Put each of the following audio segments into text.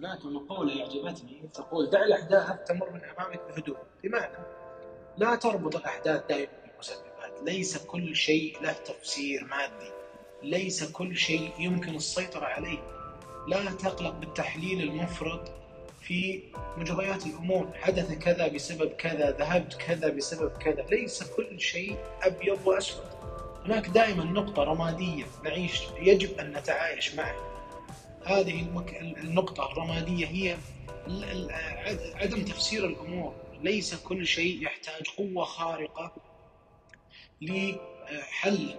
هناك مقولة أعجبتني تقول دع الأحداث تمر من أمامك بهدوء. بمعنى لا تربط الأحداث دائما بالمسببات ليس كل شيء له تفسير مادي ليس كل شيء يمكن السيطرة عليه. لا تقلق بالتحليل المفرط في مجريات الأمور حدث كذا بسبب كذا ذهبت كذا بسبب كذا. ليس كل شيء أبيض وأسود. هناك دائما نقطة رمادية نعيش يجب أن نتعايش معها. هذه النقطة الرمادية هي عدم تفسير الأمور. ليس كل شيء يحتاج قوة خارقة لحل.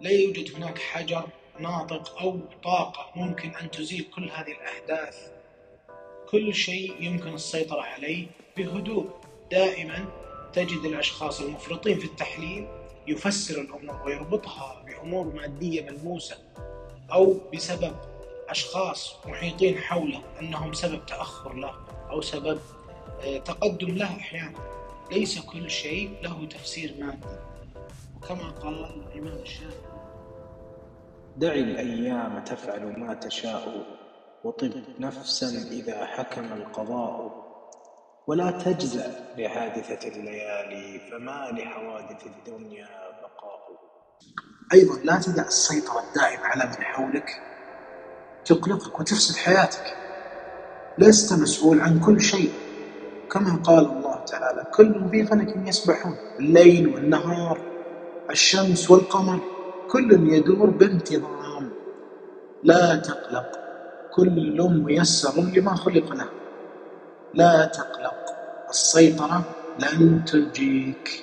لا يوجد هناك حجر ناطق أو طاقة ممكن أن تزيل كل هذه الأحداث. كل شيء يمكن السيطرة عليه بهدوء. دائما تجد الأشخاص المفرطين في التحليل يفسر الأمور ويربطها بأمور مادية ملموسة أو بسبب أشخاص محيطين حوله أنهم سبب تأخر له أو سبب آه، تقدم له أحيانا. ليس كل شيء له تفسير مادي وكما قال الإمام الشافعي دع الأيام تفعل ما تشاء وطب نفسا إذا حكم القضاء. ولا تجزع لحادثة الليالي فما لحوادث الدنيا بقاء. أيضا لا تدع السيطرة الدائمة على من حولك. تقلقك وتفسد حياتك. لست مسؤول عن كل شيء. كما قال الله تعالى كل في فلك يسبحون الليل والنهار الشمس والقمر كل يدور بانتظام. لا تقلق كل ميسر لما خلق له لا تقلق السيطرة لن تنجيك.